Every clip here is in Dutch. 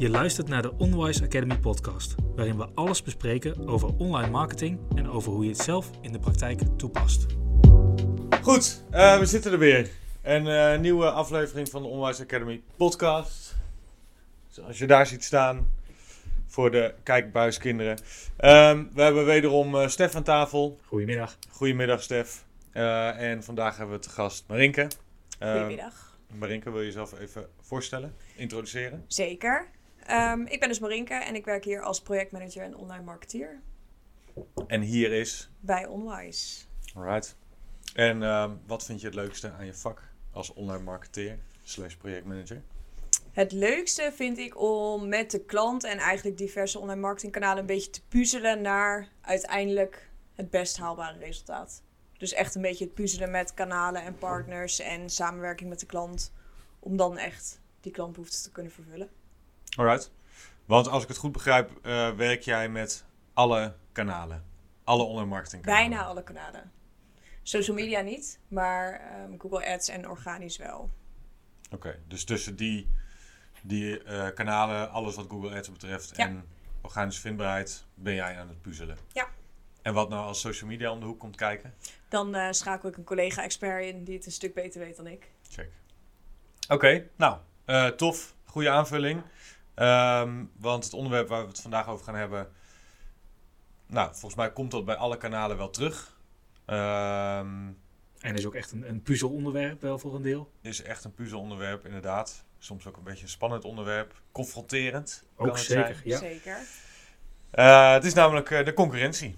Je luistert naar de Onwise Academy podcast, waarin we alles bespreken over online marketing en over hoe je het zelf in de praktijk toepast. Goed, uh, we zitten er weer. Een uh, nieuwe aflevering van de Onwise Academy podcast. Zoals je daar ziet staan, voor de kijkbuiskinderen. Um, we hebben wederom uh, Stef aan tafel. Goedemiddag. Goedemiddag Stef. en vandaag hebben we te gast Marinke. Goedemiddag. Marinke, wil je jezelf even voorstellen, introduceren? Zeker. Um, ik ben dus Marinke en ik werk hier als projectmanager en online marketeer. En hier is? Bij Onwise. Alright. En um, wat vind je het leukste aan je vak als online marketeer slash projectmanager? Het leukste vind ik om met de klant en eigenlijk diverse online marketingkanalen een beetje te puzzelen naar uiteindelijk het best haalbare resultaat. Dus echt een beetje het puzzelen met kanalen en partners en samenwerking met de klant. Om dan echt die klantbehoeften te kunnen vervullen. Alright. Want als ik het goed begrijp, uh, werk jij met alle kanalen? Alle online marketing kanalen? Bijna alle kanalen. Social media niet, maar um, Google Ads en organisch wel. Oké, okay, dus tussen die, die uh, kanalen, alles wat Google Ads betreft ja. en organische vindbaarheid, ben jij aan het puzzelen? Ja. En wat nou als social media om de hoek komt kijken? Dan uh, schakel ik een collega-expert in die het een stuk beter weet dan ik. Check. Oké, okay, nou, uh, tof. Goede aanvulling. Um, want het onderwerp waar we het vandaag over gaan hebben... Nou, volgens mij komt dat bij alle kanalen wel terug. Um, en is ook echt een, een puzzelonderwerp wel voor een deel? Is echt een puzzelonderwerp, inderdaad. Soms ook een beetje een spannend onderwerp. Confronterend. Ook zeker, zijn. ja. Zeker. Uh, het is namelijk uh, de concurrentie.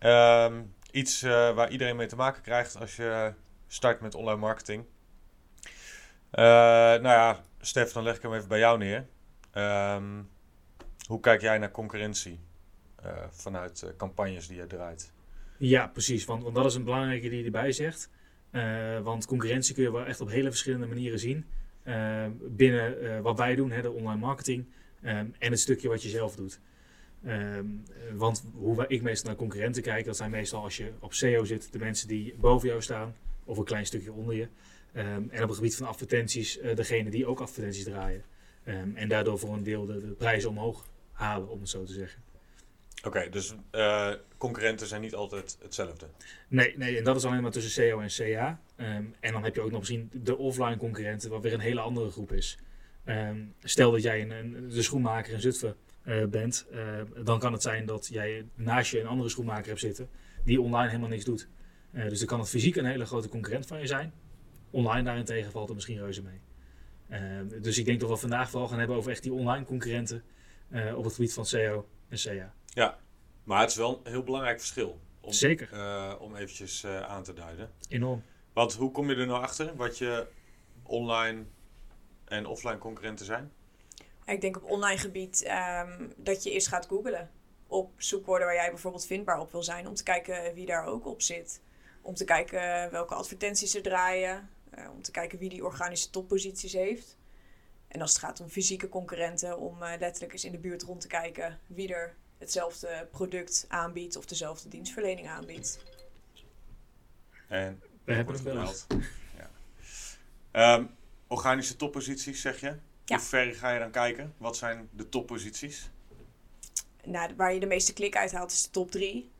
Um, iets uh, waar iedereen mee te maken krijgt als je start met online marketing. nou ja, Stef, dan leg ik hem even bij jou neer. Um, hoe kijk jij naar concurrentie vanuit campagnes die je draait? Ja, precies. Want, want dat is een belangrijke die je erbij zegt. Uh, want concurrentie kun je wel echt op hele verschillende manieren zien. Uh, binnen uh, wat wij doen, hè, de online marketing. Um, en het stukje wat je zelf doet. Um, want hoe ik meestal naar concurrenten kijk, dat zijn meestal als je op SEO zit, de mensen die boven jou staan. Of een klein stukje onder je. En op het gebied van advertenties, degene die ook advertenties draaien. En daardoor voor een deel de, de prijzen omhoog halen, om het zo te zeggen. Oké, okay, dus uh, concurrenten zijn niet altijd hetzelfde? Nee, nee, en dat is alleen maar tussen SEO en CA. Um, en dan heb je ook nog misschien de offline concurrenten, wat weer een hele andere groep is. Um, stel dat jij een, een, de schoenmaker in Zutphen uh, bent, uh, dan kan het zijn dat jij naast je een andere schoenmaker hebt zitten die online helemaal niks doet. dus dan kan het fysiek een hele grote concurrent van je zijn. Online daarentegen valt er misschien reuze mee. Ehm, dus ik denk dat we vandaag vooral gaan hebben over echt die online concurrenten op het gebied van SEO en CA. Ja, maar het is wel een heel belangrijk verschil. Om, Zeker. Uh, om eventjes uh, aan te duiden. Enorm. Want hoe kom je er nou achter wat je online en offline concurrenten zijn? Ik denk op online gebied um, dat je eerst gaat googlen. Op zoekwoorden waar jij bijvoorbeeld vindbaar op wil zijn. Om te kijken wie daar ook op zit. Om te kijken welke advertenties ze draaien. Uh, om te kijken wie die organische topposities heeft. En als het gaat om fysieke concurrenten, om uh, letterlijk eens in de buurt rond te kijken wie er hetzelfde product aanbiedt of dezelfde dienstverlening aanbiedt. En we hebben het wel. Ja. Um, organische topposities zeg je? Ja. Hoe ver ga je dan kijken? Wat zijn de topposities? Nou, waar je de meeste klik uithaalt is de top 3.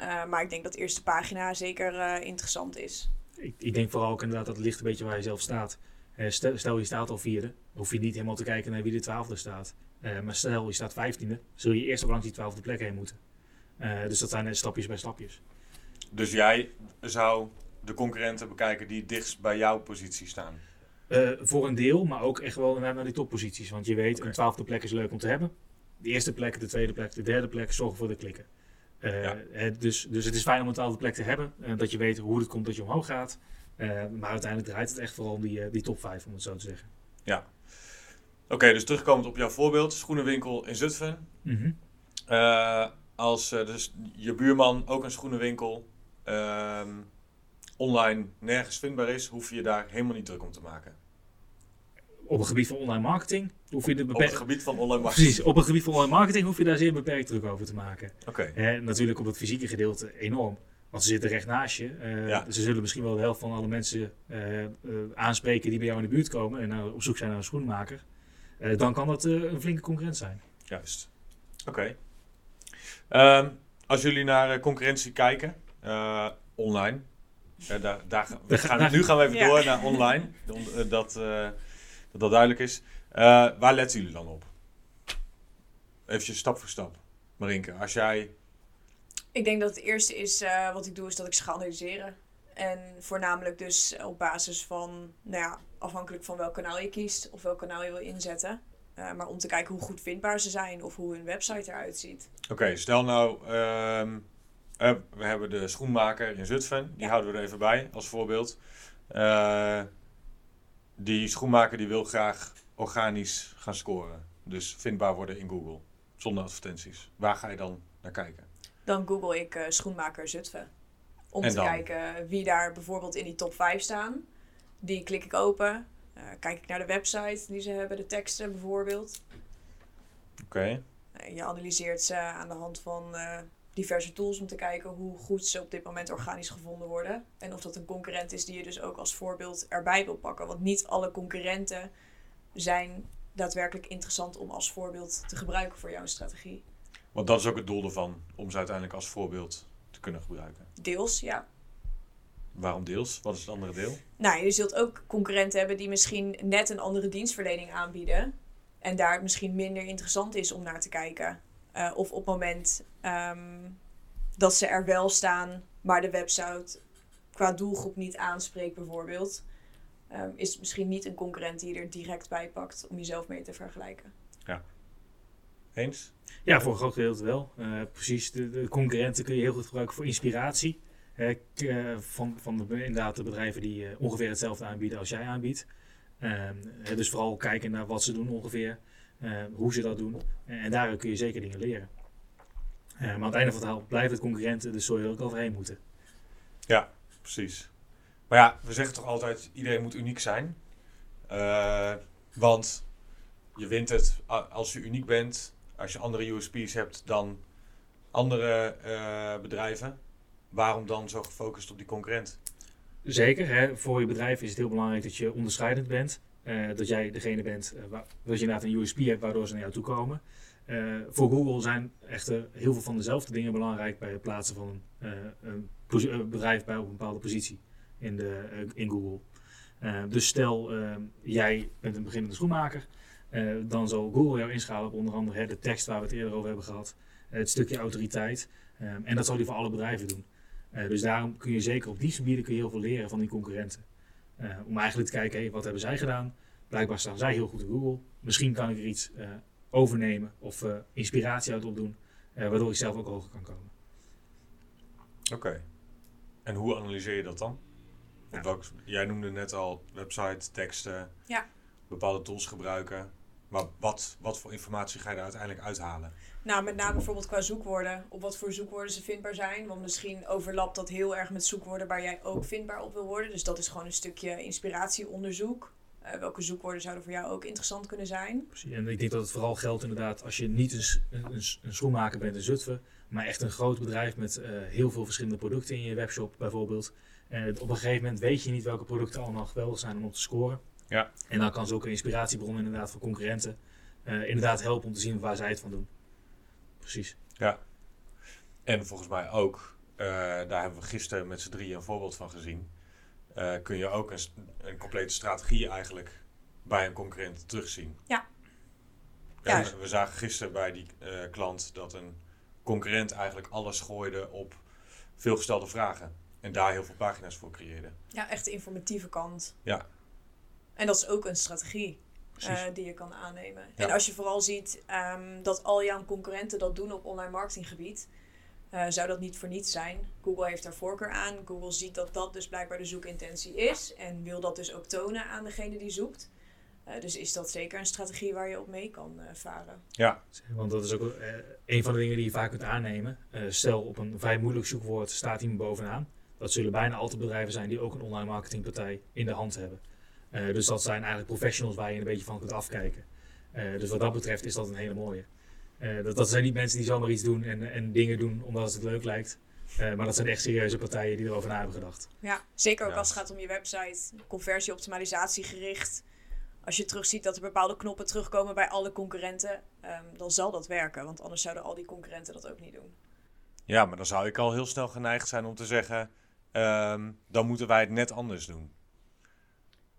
Uh, maar ik denk dat de eerste pagina zeker uh, interessant is. Ik, ik, denk vooral ook inderdaad dat het ligt een beetje waar je zelf staat. Uh, stel, stel, je staat al vierde, hoef je niet helemaal te kijken naar wie de twaalfde staat. Uh, maar stel je staat vijftiende, zul je eerst op langs die twaalfde plek heen moeten. Uh, dus dat zijn net stapjes bij stapjes. Dus jij zou de concurrenten bekijken die dichtst bij jouw positie staan? Uh, voor een deel, maar ook echt wel naar, naar die topposities. Want je weet, okay. een twaalfde plek is leuk om te hebben. De eerste plek, de tweede plek, de derde plek zorgen voor de klikken. Ja. dus, dus het is fijn om een twaalfde plek te hebben. dat je weet hoe het komt dat je omhoog gaat. maar uiteindelijk draait het echt vooral om die, die top 5, om het zo te zeggen. Ja, Oké, okay, dus terugkomend op jouw voorbeeld, schoenenwinkel in Zutphen. Mm -hmm. uh, als dus je buurman ook een schoenenwinkel uh, online nergens vindbaar is, hoef je je daar helemaal niet druk om te maken. Op het gebied van online marketing hoef je de beperkt... Op het gebied van online marketing. Precies, op het gebied van online marketing hoef je daar zeer beperkt druk over te maken. Oké. Okay. natuurlijk op het fysieke gedeelte enorm. Want ze zitten recht naast je. Uh, ja. Ze zullen misschien wel de helft van alle mensen uh, uh, aanspreken die bij jou in de buurt komen en nou op zoek zijn naar een schoenmaker. eh, dan kan dat eh, een flinke concurrent zijn. Juist. Oké. Ehm, als jullie naar eh, concurrentie kijken, eh, online. eh, daar, daar, we gaan, nu gaan we even Ja. door naar online. Eh, dat, eh, dat dat duidelijk is. Eh, waar letten jullie dan op? Even stap voor stap. Marinke, als jij... Ik denk dat het eerste is, eh, wat ik doe, is dat ik ze ga analyseren. En voornamelijk dus op basis van, nou ja, afhankelijk van welk kanaal je kiest of welk kanaal je wil inzetten. Eh, maar om te kijken hoe goed vindbaar ze zijn of hoe hun website eruit ziet. Oké, stel nou... ehm, eh, we hebben de schoenmaker in Zutphen. Die Ja. houden we er even bij als voorbeeld. Die schoenmaker die wil graag organisch gaan scoren. Dus vindbaar worden in Google. Zonder advertenties. Waar ga je dan naar kijken? Dan google ik eh, schoenmaker Zutphen. Om En te dan? kijken wie daar bijvoorbeeld in die top 5 staan. Die klik ik open. Eh, kijk ik naar de website die ze hebben, de teksten bijvoorbeeld. Oké. Eh, Je analyseert ze aan de hand van diverse tools om te kijken hoe goed ze op dit moment organisch gevonden worden. En of dat een concurrent is die je dus ook als voorbeeld erbij wil pakken. Want niet alle concurrenten zijn daadwerkelijk interessant om als voorbeeld te gebruiken voor jouw strategie. Want dat is ook het doel ervan. Om ze uiteindelijk als voorbeeld te kunnen gebruiken. Deels, ja. Waarom deels? Wat is het andere deel? Nou, je zult ook concurrenten hebben die misschien net een andere dienstverlening aanbieden. En daar het misschien minder interessant is om naar te kijken. Eh, of op het moment ehm, dat ze er wel staan, maar de website qua doelgroep niet aanspreekt, bijvoorbeeld. ehm, is het misschien niet een concurrent die je er direct bij pakt om jezelf mee te vergelijken. Eens? Ja, voor een groot gedeelte wel. Eh, precies, de, de concurrenten kun je heel goed gebruiken voor inspiratie. Eh, van van de, inderdaad de bedrijven die eh, ongeveer hetzelfde aanbieden als jij aanbiedt. Ehm, hè, dus vooral kijken naar wat ze doen ongeveer, hoe ze dat doen. En, en daar kun je zeker dingen leren. Eh, maar aan het einde van het verhaal blijven het concurrenten, dus zul je er ook overheen moeten. Precies. Maar ja, we zeggen toch altijd, iedereen moet uniek zijn. Eh, want je wint het als je uniek bent, als je andere USP's hebt dan andere eh, bedrijven. Waarom dan zo gefocust op die concurrent? Zeker, hè, voor je bedrijf is het heel belangrijk dat je onderscheidend bent. Eh, dat jij degene bent, eh, waar, dat je inderdaad een USP hebt waardoor ze naar jou toe komen. Eh, voor Google zijn echter heel veel van dezelfde dingen belangrijk bij het plaatsen van een, een bedrijf bij op een bepaalde positie in, de, in Google. Dus stel, jij bent een beginnende schoenmaker, dan zal Google jou inschalen op onder andere hè, de tekst waar we het eerder over hebben gehad, eh, het stukje autoriteit. En dat zal die voor alle bedrijven doen. Dus daarom kun je zeker op die gebieden kun je heel veel leren van die concurrenten. Eh, om eigenlijk te kijken, hey, wat hebben zij gedaan? Blijkbaar staan zij heel goed in Google. Misschien kan ik er iets eh, overnemen of eh, inspiratie uit opdoen, eh, waardoor ik zelf ook hoger kan komen. Oké. En hoe analyseer je dat dan? Ja. Op welk, jij noemde net al website, teksten, Ja. bepaalde tools gebruiken. Maar wat, wat voor informatie ga je er uiteindelijk uithalen? Nou, met name bijvoorbeeld qua zoekwoorden. Op wat voor zoekwoorden ze vindbaar zijn. Want misschien overlapt dat heel erg met zoekwoorden waar jij ook vindbaar op wil worden. Dus dat is gewoon een stukje inspiratieonderzoek. Eh, welke zoekwoorden zouden voor jou ook interessant kunnen zijn? Precies. En ik denk dat het vooral geldt inderdaad als je niet een, een, een schoenmaker bent in Zutphen, maar echt een groot bedrijf met eh, heel veel verschillende producten in je webshop bijvoorbeeld. Eh, op een gegeven moment weet je niet welke producten allemaal geweldig zijn om op te scoren. Ja. En dan kan zulke inspiratiebron inderdaad voor concurrenten eh, inderdaad helpen om te zien waar zij het van doen. Precies. En volgens mij ook, eh, daar hebben we gisteren met z'n drieën een voorbeeld van gezien. eh, kun je ook een, een complete strategie eigenlijk bij een concurrent terugzien. Ja. Ja, Ja. we- we zagen gisteren bij die eh, klant dat een concurrent eigenlijk alles gooide op veelgestelde vragen. En daar heel veel pagina's voor creëerde. Ja, echt de informatieve kant. Ja. En dat is ook een strategie eh, die je kan aannemen. Ja. En als je vooral ziet ehm, dat al jouw concurrenten dat doen op online marketinggebied, eh, zou dat niet voor niets zijn. Google heeft daar voorkeur aan. Google ziet dat dat dus blijkbaar de zoekintentie is en wil dat dus ook tonen aan degene die zoekt. Eh, dus is dat zeker een strategie waar je op mee kan eh, varen. Ja, Want dat is ook een van de dingen die je vaak kunt aannemen. Eh, stel op een vrij moeilijk zoekwoord staat iemand bovenaan. Dat zullen bijna altijd bedrijven zijn die ook een online marketingpartij in de hand hebben. Eh, dus dat zijn eigenlijk professionals waar je een beetje van kunt afkijken. Eh, dus wat dat betreft is dat een hele mooie. Eh, dat, dat zijn niet mensen die zomaar iets doen en, en dingen doen omdat het leuk lijkt. Eh, maar dat zijn echt serieuze partijen die erover na hebben gedacht. Ja, zeker ook Ja. als het gaat om je website, conversieoptimalisatie gericht. als je terugziet dat er bepaalde knoppen terugkomen bij alle concurrenten, ehm, dan zal dat werken. Want anders zouden al die concurrenten dat ook niet doen. Ja, maar dan zou ik al heel snel geneigd zijn om te zeggen, ehm, dan moeten wij het net anders doen.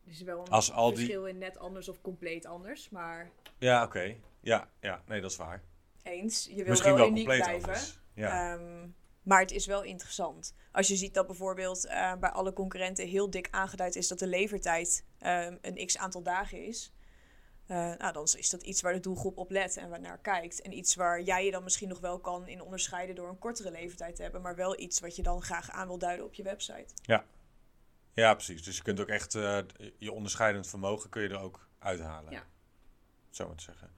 Er is wel een Als al die- verschil in net anders of compleet anders, maar Ja, oké. Ja, ja, nee, dat is waar. eens. Je wil Misschien wel, wel uniek blijven. anders. Ja. Ehm, maar het is wel interessant. Als je ziet dat bijvoorbeeld eh, bij alle concurrenten heel dik aangeduid is dat de levertijd ehm, een x aantal dagen is. eh, nou, dan is dat iets waar de doelgroep op let en waar naar kijkt. En iets waar jij je dan misschien nog wel kan in onderscheiden door een kortere levertijd te hebben. Maar wel iets wat je dan graag aan wil duiden op je website. ja, precies. Dus je kunt ook echt eh, je onderscheidend vermogen kun je er ook uithalen. Ja. Zo maar te zeggen.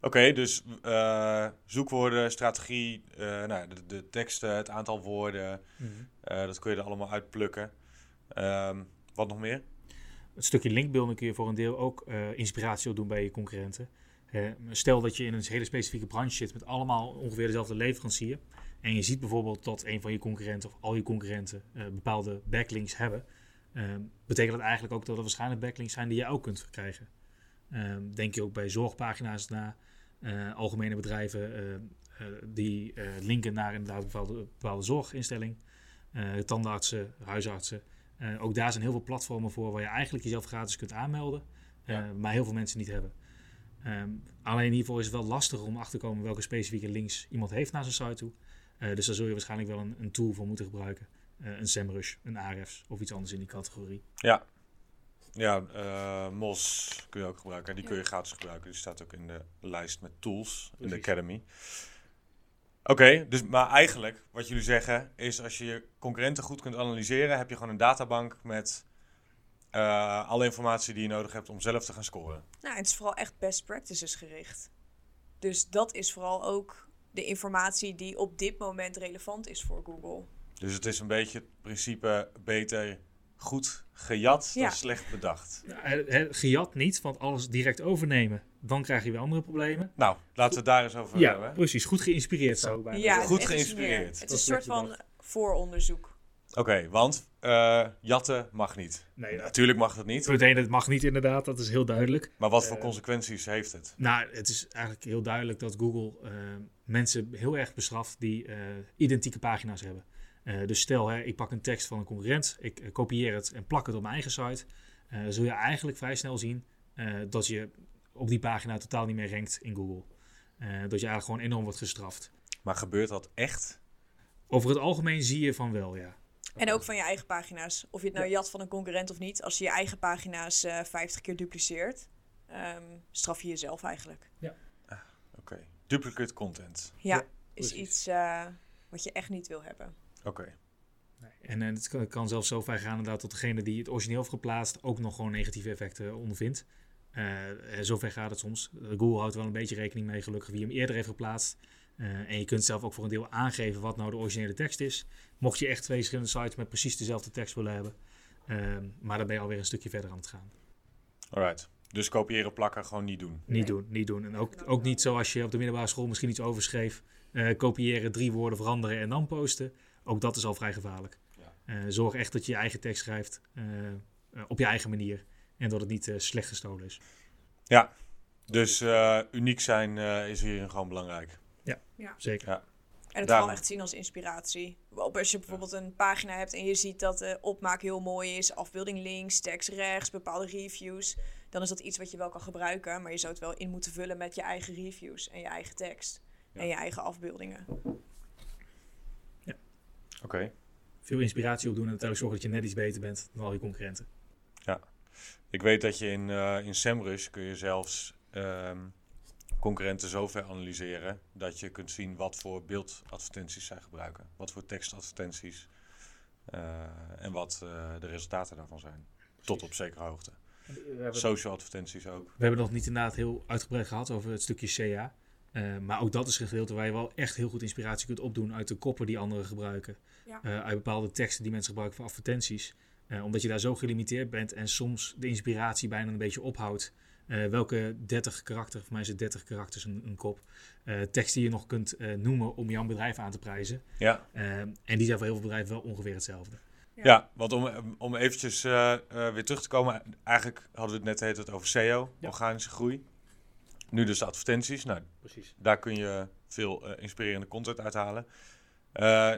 Oké, dus eh, zoekwoorden, strategie, eh, nou, de, de teksten, het aantal woorden, eh, dat kun je er allemaal uitplukken. Ehm, wat nog meer? Het stukje linkbuilding kun je voor een deel ook eh, inspiratie opdoen bij je concurrenten. Stel dat je in een hele specifieke branche zit met allemaal ongeveer dezelfde leverancier. En je ziet bijvoorbeeld dat een van je concurrenten of al je concurrenten eh, bepaalde backlinks hebben. Eh, betekent dat eigenlijk ook dat er waarschijnlijk backlinks zijn die je ook kunt krijgen. Eh, denk je ook bij zorgpagina's na eh, algemene bedrijven eh, eh, die linken naar inderdaad een bepaalde, bepaalde zorginstelling. Tandartsen, huisartsen. Ook daar zijn heel veel platformen voor waar je eigenlijk jezelf gratis kunt aanmelden, Ja. maar heel veel mensen niet hebben. Ehm, alleen hiervoor is het wel lastig om achter te komen welke specifieke links iemand heeft naar zijn site toe. Dus daar zul je waarschijnlijk wel een, een tool voor moeten gebruiken. Eh, een SEMrush, een Ahrefs of iets anders in die categorie. Ja, ja eh, Mos kun je ook gebruiken. Die kun je gratis gebruiken. Die staat ook in de lijst met tools in de. Academy. Oké, dus maar eigenlijk wat jullie zeggen is als je je concurrenten goed kunt analyseren, heb je gewoon een databank met eh, alle informatie die je nodig hebt om zelf te gaan scoren. Nou, het is vooral echt best practices gericht. Dus dat is vooral ook de informatie die op dit moment relevant is voor Google. Dus het is een beetje het principe beter goed gejat Ja. dan slecht bedacht. Nou, gejat niet, want alles direct overnemen, dan krijg je weer andere problemen. Nou, laten we het daar eens over Ja, hebben. precies. Goed geïnspireerd zou ik bijna Ja, Goed het is geïnspireerd. Het is een soort van vooronderzoek. Oké, want eh, jatten mag niet. Nee, dat, Natuurlijk mag dat niet. meteen, het mag niet inderdaad, dat is heel duidelijk. Maar wat voor Eh, consequenties heeft het? Nou, het is eigenlijk heel duidelijk dat Google eh, mensen heel erg bestraft die eh, identieke pagina's hebben. Eh, dus stel, hè, ik pak een tekst van een concurrent, ik eh, kopieer het en plak het op mijn eigen site. eh, zul je eigenlijk vrij snel zien eh, dat je op die pagina totaal niet meer rankt in Google. Eh, dat je eigenlijk gewoon enorm wordt gestraft. Maar gebeurt dat echt? Over het algemeen zie je van wel, ja. En ook van je eigen pagina's. Of je het nou jat van een concurrent of niet. Als je je eigen pagina's eh 50 keer dupliceert, ehm, straf je jezelf eigenlijk. Oké. Duplicate content. Ja, Ja, is precies. iets eh, wat je echt niet wil hebben. Oké. En eh, het kan, zelfs zo ver gaan inderdaad dat degene die het origineel heeft geplaatst ook nog gewoon negatieve effecten ondervindt. Eh, en zover gaat het soms. Eh, Google houdt wel een beetje rekening mee, gelukkig, wie hem eerder heeft geplaatst. Eh, en je kunt zelf ook voor een deel aangeven wat nou de originele tekst is. Mocht je echt twee verschillende sites met precies dezelfde tekst willen hebben. Ehm, maar dan ben je alweer een stukje verder aan het gaan. Alright. Dus kopiëren, plakken, gewoon niet doen. Niet doen, niet doen. En ook, ook niet zoals je op de middelbare school misschien iets overschreef. eh, kopiëren, drie woorden veranderen en dan posten. Ook dat is al vrij gevaarlijk. Ja. Eh, zorg echt dat je je eigen tekst schrijft eh, eh, op je eigen manier. En dat het niet eh, slecht gestolen is. Dus eh, uniek zijn eh, is hierin gewoon belangrijk. Zeker. En het Daarom. vooral echt zien als inspiratie. Als je bijvoorbeeld een pagina hebt en je ziet dat de opmaak heel mooi is, afbeelding links, tekst rechts, bepaalde reviews, dan is dat iets wat je wel kan gebruiken, maar je zou het wel in moeten vullen met je eigen reviews en je eigen tekst Ja. en je eigen afbeeldingen. Oké. Veel inspiratie opdoen en uiteindelijk zorgen dat je net iets beter bent dan al je concurrenten. Ik weet dat je in, eh in SEMrush kun je zelfs ehm, concurrenten zover analyseren dat je kunt zien wat voor beeldadvertenties zij gebruiken. Wat voor tekstadvertenties eh, en wat eh, de resultaten daarvan zijn. Tot op zekere hoogte. Social advertenties ook. we hebben nog niet inderdaad heel uitgebreid gehad over het stukje CA. Eh, maar ook dat is een gedeelte waar je wel echt heel goed inspiratie kunt opdoen uit de koppen die anderen gebruiken. Ja. Eh, uit bepaalde teksten die mensen gebruiken voor advertenties. Eh, omdat je daar zo gelimiteerd bent en soms de inspiratie bijna een beetje ophoudt. Eh, welke 30 karakter, voor mij is het 30 karakters een, een kop, eh, tekst die je nog kunt eh, noemen om jouw bedrijf aan te prijzen. Ja, en die zijn voor heel veel bedrijven wel ongeveer hetzelfde. Ja, want om, om eventjes eh, eh, weer terug te komen. Eigenlijk hadden we het net het over SEO, Ja. organische groei. Nu dus de advertenties. Nou, Precies. daar kun je veel eh, inspirerende content uithalen. Eh,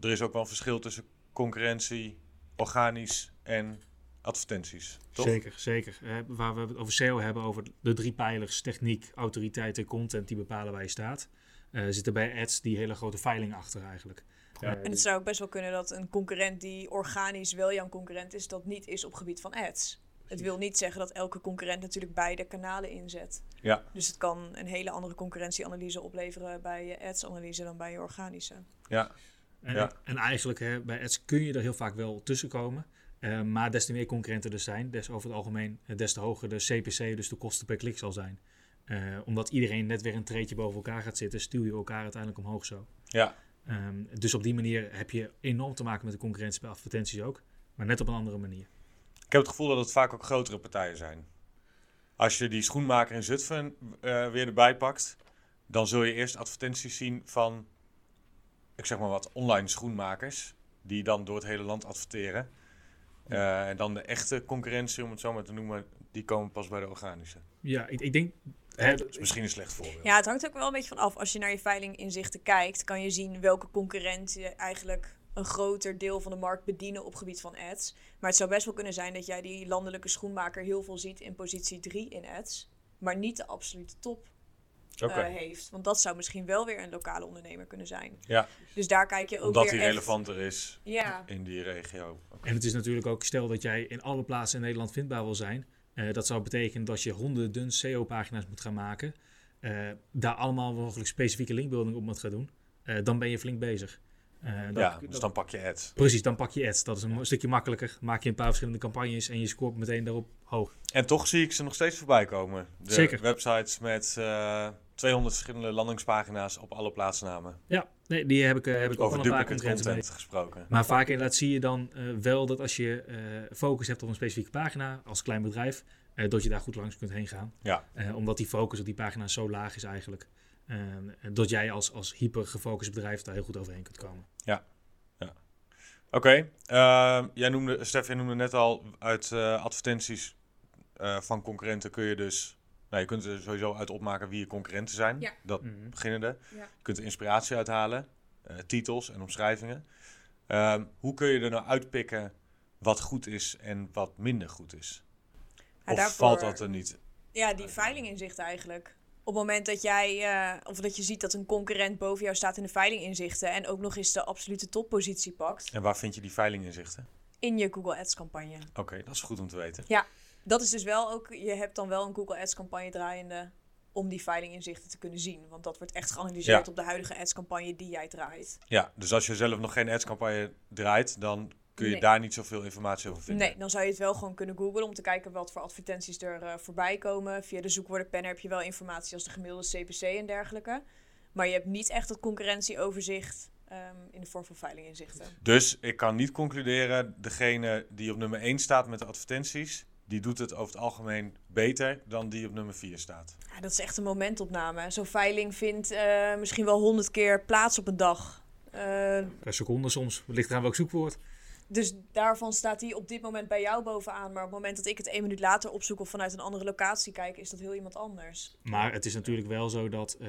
er is ook wel een verschil tussen concurrentie, organisch en advertenties. Toch? Zeker, zeker. Eh, waar we het over SEO hebben, over de drie pijlers, techniek, autoriteit en content, die bepalen waar je staat. Eh zitten bij ads die hele grote veiling achter eigenlijk. Ja. En het zou ook best wel kunnen dat een concurrent die organisch wel jouw concurrent is, dat niet is op gebied van ads. Het wil niet zeggen dat elke concurrent natuurlijk beide kanalen inzet. Ja, Dus het kan een hele andere concurrentieanalyse opleveren bij je ads-analyse dan bij je organische. ja, En, Ja. en eigenlijk hè, bij ads kun je er heel vaak wel tussen komen. Eh, maar des te meer concurrenten er zijn, des over het algemeen, eh, des te hoger de CPC, dus de kosten per klik zal zijn. Eh, omdat iedereen net weer een treetje boven elkaar gaat zitten, stuur je elkaar uiteindelijk omhoog zo. ja, Ehm, dus op die manier heb je enorm te maken met de concurrentie bij advertenties ook, maar net op een andere manier. Ik heb het gevoel dat het vaak ook grotere partijen zijn. Als je die schoenmaker in Zutphen eh, weer erbij pakt, dan zul je eerst advertenties zien van, ik zeg maar wat, online schoenmakers, die dan door het hele land adverteren. Eh, en dan de echte concurrentie, om het zo maar te noemen, die komen pas bij de organische. Ja, ik, ik denk. hè, Dat is misschien een slecht voorbeeld. Ja, het hangt ook wel een beetje van af. Als je naar je veilinginzichten kijkt, kan je zien welke concurrenten eigenlijk een groter deel van de markt bedienen op gebied van ads. Maar het zou best wel kunnen zijn dat jij die landelijke schoenmaker heel veel ziet in positie 3 in ads, maar niet de absolute top eh, heeft. Want dat zou misschien wel weer een lokale ondernemer kunnen zijn. Ja, Dus daar kijk je ook omdat weer die echt- relevanter is Ja, in die regio. En het is natuurlijk ook, stel dat jij in alle plaatsen in Nederland vindbaar wil zijn. eh, dat zou betekenen dat je honderden SEO-pagina's moet gaan maken. eh, daar allemaal mogelijk specifieke linkbuilding op moet gaan doen. eh, dan ben je flink bezig. Eh, dat- Ja, dus dat- dan pak je ads. Precies, dan pak je ads. Dat is een stukje makkelijker. Maak je een paar verschillende campagnes en je scoort meteen daarop hoog. En toch zie ik ze nog steeds voorbij komen. De Zeker. websites met eh 200 verschillende landingspagina's op alle plaatsnamen. Ja, nee, die heb ik, eh, heb ik ook Over een paar content gesproken. Maar vaak inderdaad zie je dan eh, wel dat als je eh, focus hebt op een specifieke pagina als klein bedrijf, eh, dat je daar goed langs kunt heen gaan. Ja. Eh, omdat die focus op die pagina zo laag is eigenlijk. Dat jij als, als hyper gefocust bedrijf daar heel goed overheen kunt komen. Oké, eh, jij noemde, Stef, jij noemde net al uit eh, advertenties eh, van concurrenten kun je dus, nou je kunt er sowieso uit opmaken wie je concurrenten zijn. Ja. Dat Mhm. beginnende. Ja. Je kunt er inspiratie uithalen, eh, titels en omschrijvingen. Ehm, hoe kun je er nou uitpikken wat goed is en wat minder goed is? Ja, of daarvoor- valt dat er niet? Ja, die veilinginzichten eigenlijk. Op het moment dat jij, eh, of dat je ziet dat een concurrent boven jou staat in de veilinginzichten en ook nog eens de absolute toppositie pakt En waar vind je die veilinginzichten? in je Google Ads campagne. Oké, dat is goed om te weten. Dat is dus wel ook, je hebt dan wel een Google Ads campagne draaiende om die veilinginzichten te kunnen zien. Want dat wordt echt geanalyseerd Ja. op de huidige ads campagne die jij draait. Ja, dus als je zelf nog geen adscampagne draait, dan kun je Nee. daar niet zoveel informatie over vinden. Nee, dan zou je het wel gewoon kunnen googlen om te kijken wat voor advertenties er eh, voorbij komen. Via de zoekwoordenpanner heb je wel informatie als de gemiddelde CPC en dergelijke. Maar je hebt niet echt het concurrentieoverzicht ehm, in de vorm van veilinginzichten. Dus ik kan niet concluderen, degene die op nummer 1 staat met de advertenties, die doet het over het algemeen beter dan die op nummer 4 staat. Ja, dat is echt een momentopname. Zo'n veiling vindt eh, misschien wel honderd keer plaats op een dag. Eh, Per seconde soms, ligt eraan welk zoekwoord. Dus daarvan staat hij op dit moment bij jou bovenaan. Maar op het moment dat ik het één minuut later opzoek of vanuit een andere locatie kijk, is dat heel iemand anders. Maar het is natuurlijk wel zo dat eh,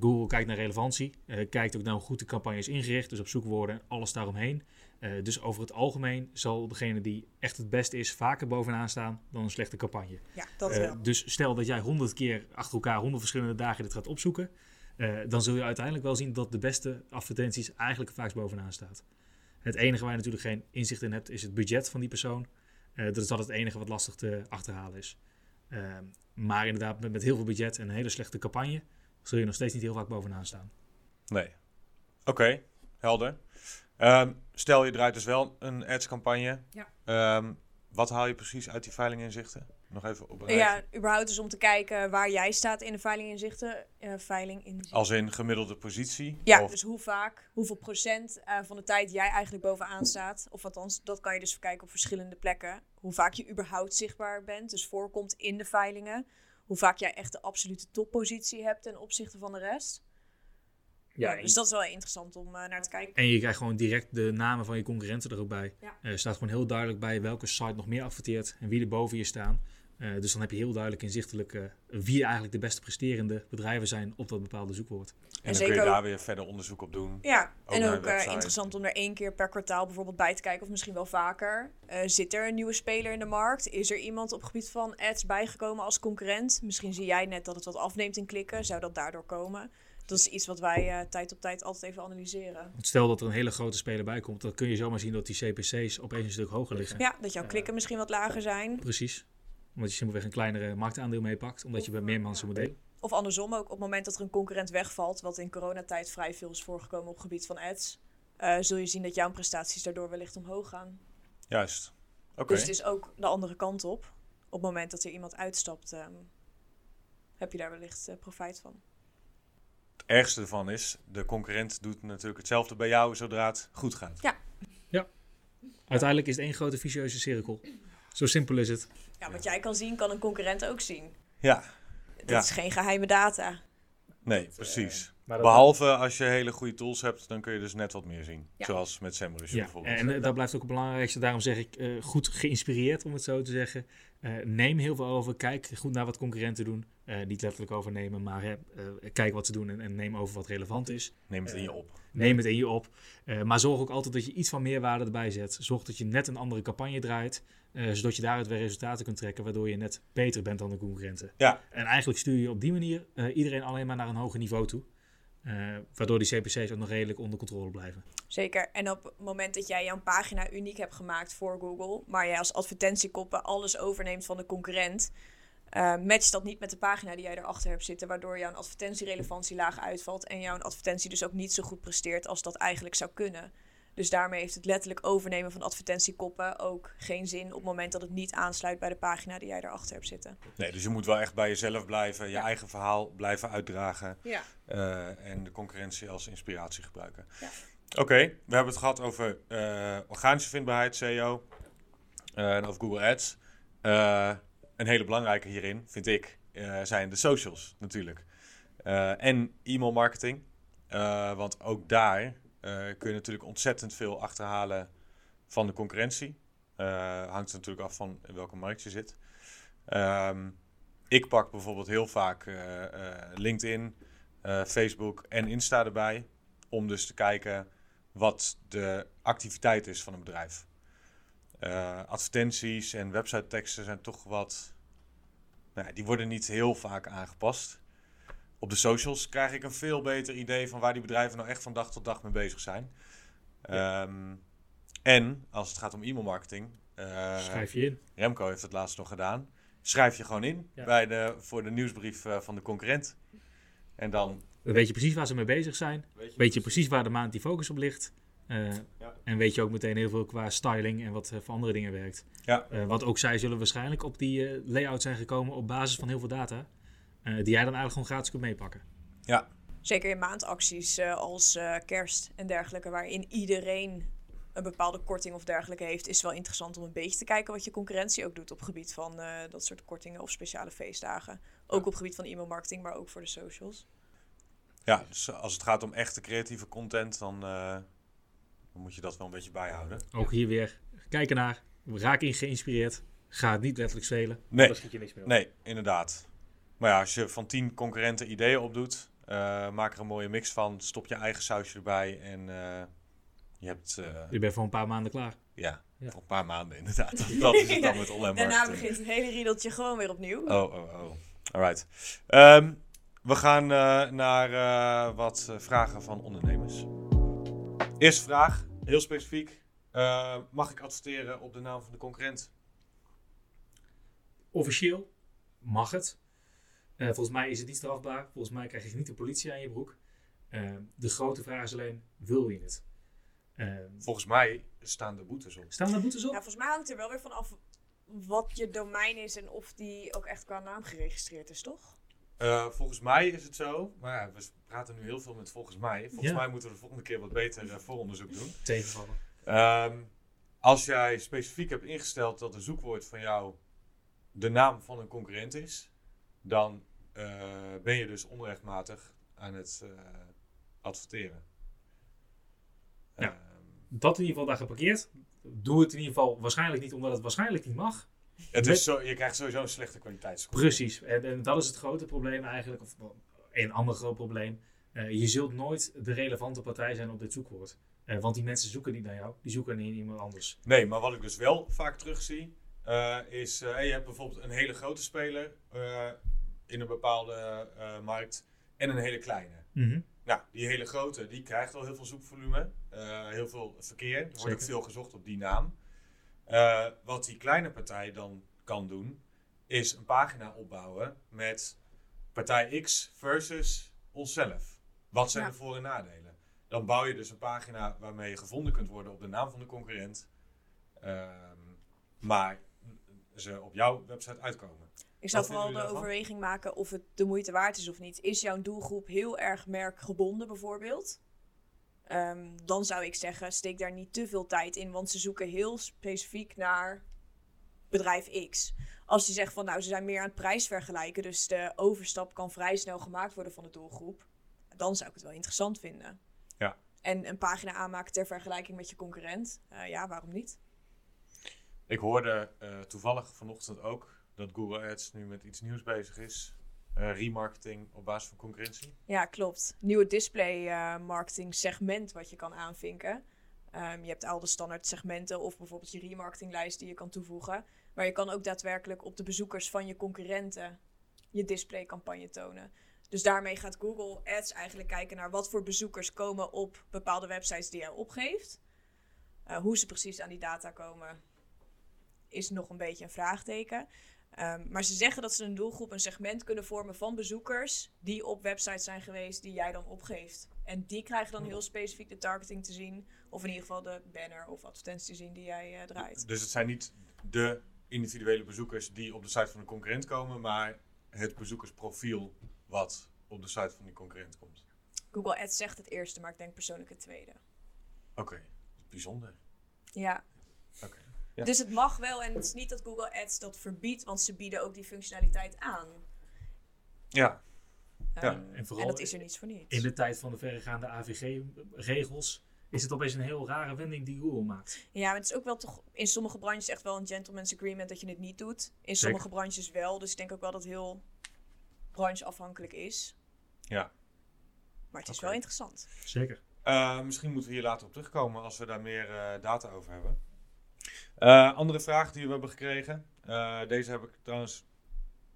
Google kijkt naar relevantie. eh, kijkt ook naar hoe goed de campagne is ingericht. Dus op zoekwoorden en alles daaromheen. Eh, dus over het algemeen zal degene die echt het beste is vaker bovenaan staan dan een slechte campagne. Ja, dat wel. dus stel dat jij honderd keer achter elkaar, honderd verschillende dagen dit gaat opzoeken. dan zul je uiteindelijk wel zien dat de beste advertenties eigenlijk vaak bovenaan staat. Het enige waar je natuurlijk geen inzicht in hebt is het budget van die persoon. Eh, dat is altijd het enige wat lastig te achterhalen is. Ehm, maar inderdaad, met, met heel veel budget en een hele slechte campagne, zul je nog steeds niet heel vaak bovenaan staan. Nee. Oké, helder. Ehm, stel je draait dus wel een adscampagne. Ja. Ehm, wat haal je precies uit die veilinginzichten? Nog even op een Ja, überhaupt dus om te kijken waar jij staat in de veilinginzichten. eh veilinginzichten. Als in gemiddelde positie? Ja, Of- dus hoe vaak, hoeveel procent eh, van de tijd jij eigenlijk bovenaan staat. Of althans, dat kan je dus kijken op verschillende plekken. Hoe vaak je überhaupt zichtbaar bent, dus voorkomt in de veilingen. Hoe vaak jij echt de absolute toppositie hebt ten opzichte van de rest. Ja, dus dat is wel interessant om eh, naar te kijken. En je krijgt gewoon direct de namen van je concurrenten er ook bij. Ja. Eh, Er staat gewoon heel duidelijk bij welke site nog meer adverteert en wie er boven je staan. Eh, dus dan heb je heel duidelijk inzichtelijk eh, wie eigenlijk de beste presterende bedrijven zijn op dat bepaalde zoekwoord. En dan zeker kun je ook- daar weer verder onderzoek op doen. Ja, Ook en ook eh, interessant om er één keer per kwartaal bijvoorbeeld bij te kijken, of misschien wel vaker. Eh, zit er een nieuwe speler in de markt? Is er iemand op het gebied van ads bijgekomen als concurrent? Misschien zie jij net dat het wat afneemt in klikken. Zou dat daardoor komen? Dat is iets wat wij eh, tijd op tijd altijd even analyseren. Want stel dat er een hele grote speler bij komt, dan kun je zomaar zien dat die CPC's opeens een stuk hoger liggen. Ja, dat jouw klikken misschien wat lager zijn. Precies. Omdat je simpelweg een kleinere marktaandeel meepakt, omdat je bij meer mensen moet delen. Of andersom ook, op het moment dat er een concurrent wegvalt, wat in coronatijd vrij veel is voorgekomen op het gebied van ads, eh, zul je zien dat jouw prestaties daardoor wellicht omhoog gaan. Juist. Oké. Dus het is ook de andere kant op. Op het moment dat er iemand uitstapt, ehm, heb je daar wellicht eh, profijt van. Het ergste ervan is, de concurrent doet natuurlijk hetzelfde bij jou zodra het goed gaat. Uiteindelijk is het één grote vicieuze cirkel. Zo simpel is het. Ja, wat jij kan zien, kan een concurrent ook zien. Ja, Dat Ja. is geen geheime data. nee, precies. Maar dat- Behalve als je hele goede tools hebt, dan kun je dus net wat meer zien. Ja. Zoals met SEMrush Ja, bijvoorbeeld. en eh, dat blijft ook het belangrijkste. Daarom zeg ik, eh, goed geïnspireerd om het zo te zeggen. Eh, neem heel veel over. Kijk goed naar wat concurrenten doen. Eh, niet letterlijk overnemen, maar eh, kijk wat ze doen en, en neem over wat relevant is. Neem het in je op. Neem het in je op. Maar zorg ook altijd dat je iets van meerwaarde erbij zet. Zorg dat je net een andere campagne draait. zodat je daaruit weer resultaten kunt trekken. Waardoor je net beter bent dan de concurrenten. Ja. En eigenlijk stuur je op die manier iedereen alleen maar naar een hoger niveau toe. Eh, waardoor die CPC's ook nog redelijk onder controle blijven. Zeker. En op het moment dat jij jouw pagina uniek hebt gemaakt voor Google, maar jij als advertentiekoppen alles overneemt van de concurrent, eh matcht dat niet met de pagina die jij erachter hebt zitten, waardoor jouw advertentierelevantie laag uitvalt en jouw advertentie dus ook niet zo goed presteert als dat eigenlijk zou kunnen. Dus daarmee heeft het letterlijk overnemen van advertentiekoppen ook geen zin op het moment dat het niet aansluit bij de pagina die jij erachter hebt zitten. Nee, dus je moet wel echt bij jezelf blijven, je Ja. eigen verhaal blijven uitdragen. Ja. eh, en de concurrentie als inspiratie gebruiken. Ja. Oké, we hebben het gehad over eh, organische vindbaarheid, SEO, eh, en over Google Ads. Een hele belangrijke hierin, vind ik, zijn de socials natuurlijk. En e-mail marketing. Want ook daar kun je natuurlijk ontzettend veel achterhalen van de concurrentie. Eh, hangt natuurlijk af van in welke markt je zit. Ehm, ik pak bijvoorbeeld heel vaak eh, eh, LinkedIn, eh, Facebook en Insta erbij. Om dus te kijken wat de activiteit is van een bedrijf. Eh, advertenties en website teksten zijn toch wat. Nou, die worden niet heel vaak aangepast. Op de socials krijg ik een veel beter idee van waar die bedrijven nou echt van dag tot dag mee bezig zijn. Ehm, en als het gaat om e-mail marketing. eh, Schrijf je in. Remco heeft het laatst nog gedaan. Schrijf je gewoon in Ja. bij de, voor de nieuwsbrief eh, van de concurrent. En dan weet je precies waar ze mee bezig zijn. weet Weet je precies waar de maand die focus op ligt. Eh, Ja. En weet je ook meteen heel veel qua styling en wat voor andere dingen werkt. Ja. Want ook zij zullen waarschijnlijk op die layout zijn gekomen op basis van heel veel data. Eh, die jij dan eigenlijk gewoon gratis kunt meepakken. Ja, Zeker in maandacties eh, als eh, kerst en dergelijke, waarin iedereen een bepaalde korting of dergelijke heeft, is het wel interessant om een beetje te kijken wat je concurrentie ook doet op gebied van eh, dat soort kortingen of speciale feestdagen. Ook op gebied van e-mailmarketing, maar ook voor de socials. ja, dus als het gaat om echte creatieve content, dan, eh, dan moet je dat wel een beetje bijhouden. Ook hier weer kijken naar. Raak in geïnspireerd. Ga het niet letterlijk spelen. Nee. Daar schiet je niks meer op. Nee, inderdaad. Maar ja, als je van tien concurrenten ideeën opdoet, eh, maak er een mooie mix van. Stop je eigen sausje erbij en eh, je hebt, eh, Je bent voor een paar maanden klaar. ja, Ja. voor een paar maanden inderdaad. Dat is het dan met online Daarna marketing. begint het hele riedeltje gewoon weer opnieuw. Oh, oh, oh. Alright. Ehm, we gaan eh, naar eh, wat vragen van ondernemers. Eerste vraag, heel specifiek. Eh, mag ik adverteren op de naam van de concurrent? Officieel mag het. Eh, volgens mij is het niet strafbaar. Volgens mij krijg je niet de politie aan je broek. Eh, de grote vraag is alleen, wil je het? Eh, Volgens mij staan de boetes op. staan er boetes op? Ja, volgens mij hangt er wel weer van af wat je domein is en of die ook echt qua naam geregistreerd is, toch? Eh, volgens mij is het zo, maar ja, we praten nu heel veel met volgens mij. Volgens Ja. mij moeten we de volgende keer wat beter vooronderzoek doen. Tegenvallen. Ehm, als jij specifiek hebt ingesteld dat een zoekwoord van jou de naam van een concurrent is, dan eh, ben je dus onrechtmatig aan het, eh, adverteren. Ja. Ehm, Dat in ieder geval daar geparkeerd. Doe het in ieder geval waarschijnlijk niet omdat het waarschijnlijk niet mag. het is zo, je krijgt sowieso een slechte kwaliteitsscore. Precies. En, en dat is het grote probleem eigenlijk. Of een ander groot probleem. Eh, je zult nooit de relevante partij zijn op dit zoekwoord. Want die mensen zoeken niet naar jou. Die zoeken naar iemand anders. Nee, maar wat ik dus wel vaak terugzie, eh is je hebt bijvoorbeeld een hele grote speler in een bepaalde eh, markt en een hele kleine. Mhm. Nou, die hele grote, die krijgt al heel veel zoekvolume, eh, heel veel verkeer. Er wordt ook veel gezocht op die naam. Eh, wat die kleine partij dan kan doen, is een pagina opbouwen met partij X versus onszelf. Wat zijn Ja. de voor- en nadelen? Dan bouw je dus een pagina waarmee je gevonden kunt worden op de naam van de concurrent. Ehm, maar ze op jouw website uitkomen. Ik zou vooral de overweging maken of het de moeite waard is of niet. Is jouw doelgroep heel erg merkgebonden bijvoorbeeld? Ehm, dan zou ik zeggen, steek daar niet te veel tijd in, want ze zoeken heel specifiek naar bedrijf X. Als je zegt van nou, ze zijn meer aan het prijsvergelijken, dus de overstap kan vrij snel gemaakt worden van de doelgroep, dan zou ik het wel interessant vinden. Ja. En een pagina aanmaken ter vergelijking met je concurrent, eh, ja, waarom niet? Ik hoorde eh, toevallig vanochtend ook dat Google Ads nu met iets nieuws bezig is. Eh, remarketing op basis van concurrentie. Ja, klopt. Nieuwe display eh, marketing segment wat je kan aanvinken. Ehm, je hebt al de standaard segmenten of bijvoorbeeld je remarketinglijst die je kan toevoegen. Maar je kan ook daadwerkelijk op de bezoekers van je concurrenten je displaycampagne tonen. Dus daarmee gaat Google Ads eigenlijk kijken naar wat voor bezoekers komen op bepaalde websites die jij opgeeft. Eh, hoe ze precies aan die data komen is nog een beetje een vraagteken. Ehm, maar ze zeggen dat ze een doelgroep, een segment kunnen vormen van bezoekers die op websites zijn geweest die jij dan opgeeft. En die krijgen dan heel specifiek de targeting te zien, of in ieder geval de banner of advertentie te zien die jij eh, draait. Dus het zijn niet de individuele bezoekers die op de site van de concurrent komen, maar het bezoekersprofiel wat op de site van die concurrent komt. Google Ads zegt het eerste, maar ik denk persoonlijk het tweede. Oké, bijzonder. Ja. Oké. Ja. Dus het mag wel en het is niet dat Google Ads dat verbiedt, want ze bieden ook die functionaliteit aan. Ja, Ehm, Ja, en en, vooral dat is er niets voor niets. In de tijd van de verregaande AVG-regels is het opeens een heel rare wending die Google maakt. Ja, maar het is ook wel toch in sommige branches echt wel een gentleman's agreement dat je het niet doet. In sommige branches wel, dus ik denk ook wel dat het heel brancheafhankelijk is. ja. Maar het is wel interessant. Zeker. Eh, misschien moeten we hier later op terugkomen als we daar meer eh, data over hebben. Eh, andere vraag die we hebben gekregen. Eh, deze heb ik trouwens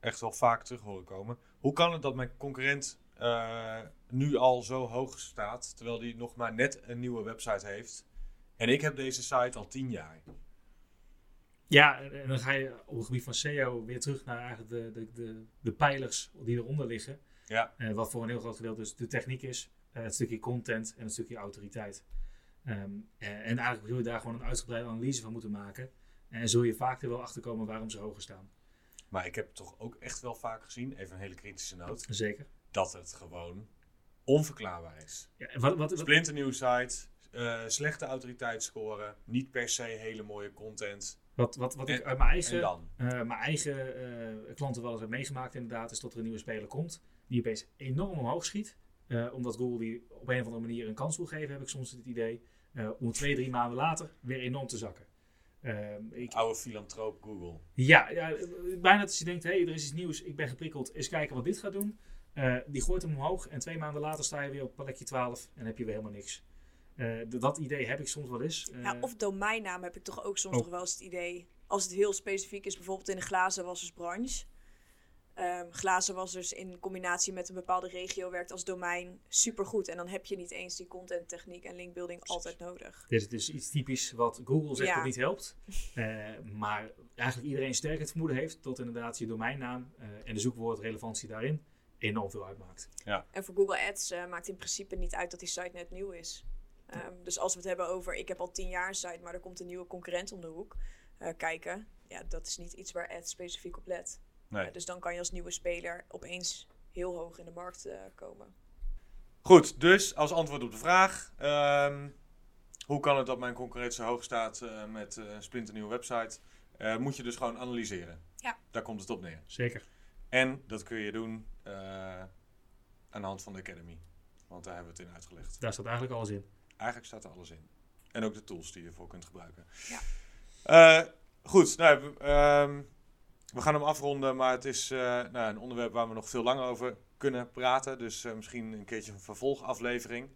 echt wel vaak terug horen komen. Hoe kan het dat mijn concurrent eh, nu al zo hoog staat, terwijl die nog maar net een nieuwe website heeft? En ik heb deze site al tien jaar. Ja, en dan ga je op het gebied van SEO weer terug naar eigenlijk de, de, de, de pijlers die eronder liggen. Ja. Wat voor een heel groot gedeelte dus de techniek is, het stukje content en het stukje autoriteit. Ehm, eh, en eigenlijk zul je daar gewoon een uitgebreide analyse van moeten maken. En zul je vaak er wel achter komen waarom ze hoger staan. Maar ik heb toch ook echt wel vaak gezien, even een hele kritische noot, Zeker. dat het gewoon onverklaarbaar is. Ja, wat, wat, site, eh, slechte autoriteitsscore, niet per se hele mooie content. wat, wat, wat ik uit mijn En eigen, eh, mijn eigen klanten wel eens heb meegemaakt inderdaad, is dat er een nieuwe speler komt. Die opeens enorm omhoog schiet. Omdat Google die op een of andere manier een kans wil geven, heb ik soms het idee. Eh, om twee, drie maanden later weer enorm te zakken. Ehm, ik, Oude filantroop Google. Ja, ja, bijna dat je denkt, hé, hey, er is iets nieuws, ik ben geprikkeld, eens kijken wat dit gaat doen. Eh, die gooit hem omhoog en twee maanden later sta je weer op plekje 12 en heb je weer helemaal niks. Eh, dat idee heb ik soms wel eens. Ja, of domeinnaam heb ik toch ook soms Oh. nog wel eens het idee. Als het heel specifiek is, bijvoorbeeld in de glazenwassersbranche. Ehm glazenwassers in combinatie met een bepaalde regio werkt als domein supergoed. En dan heb je niet eens die content, techniek en linkbuilding altijd nodig. Dit is dus iets typisch wat Google zegt Ja. dat niet helpt. Eh, maar eigenlijk iedereen sterk het vermoeden heeft dat inderdaad je domeinnaam eh, en de zoekwoordrelevantie daarin enorm veel uitmaakt. En voor Google Ads eh, maakt in principe niet uit dat die site net nieuw is. Ehm, dus als we het hebben over, ik heb al tien jaar een site, maar er komt een nieuwe concurrent om de hoek eh, kijken. Ja, dat is niet iets waar Ads specifiek op let. Nee. Eh, dus dan kan je als nieuwe speler opeens heel hoog in de markt eh, komen. Goed, dus als antwoord op de vraag. ehm, hoe kan het dat mijn concurrent zo hoog staat eh, met eh, een splinternieuwe website? Eh, moet je dus gewoon analyseren. Ja. Daar komt het op neer. Zeker. En dat kun je doen eh, aan de hand van de Academy. Want daar hebben we het in uitgelegd. Daar staat eigenlijk alles in. Eigenlijk staat er alles in. En ook de tools die je ervoor kunt gebruiken. Ja. Eh, goed, nou, ehm, we gaan hem afronden, maar het is eh, nou, een onderwerp waar we nog veel langer over kunnen praten. Dus eh, misschien een keertje een vervolgaflevering.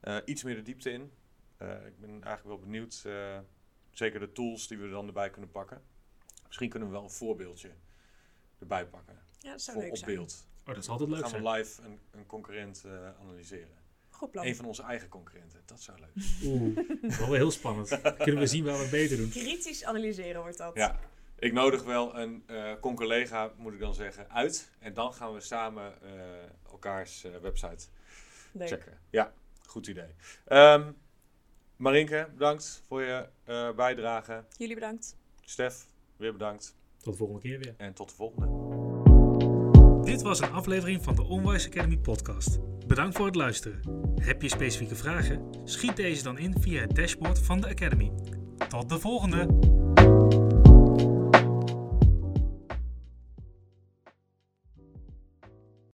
Eh, iets meer de diepte in. Eh, ik ben eigenlijk wel benieuwd, eh, zeker de tools die we er dan erbij kunnen pakken. Misschien kunnen we wel een voorbeeldje erbij pakken. Ja, dat zou voor leuk op zijn. beeld. Oh, dat is altijd leuk Dan gaan we live een, een concurrent eh, analyseren. Goed plan. Een van onze eigen concurrenten, dat zou leuk zijn. Oeh, dat is wel heel spannend. Dan kunnen we zien waar we het beter doen. Kritisch analyseren wordt dat. Ja, ik nodig wel een eh concollega, moet ik dan zeggen, uit. En dan gaan we samen eh, elkaars eh, website Leuk. checken. Ja, goed idee. Ehm Marinke, bedankt voor je eh, bijdrage. Jullie bedankt. Stef, weer bedankt. Tot de volgende keer weer. En tot de volgende. Dit was een aflevering van de Onwise Academy podcast. Bedankt voor het luisteren. Heb je specifieke vragen? Schiet deze dan in via het dashboard van de Academy. Tot de volgende!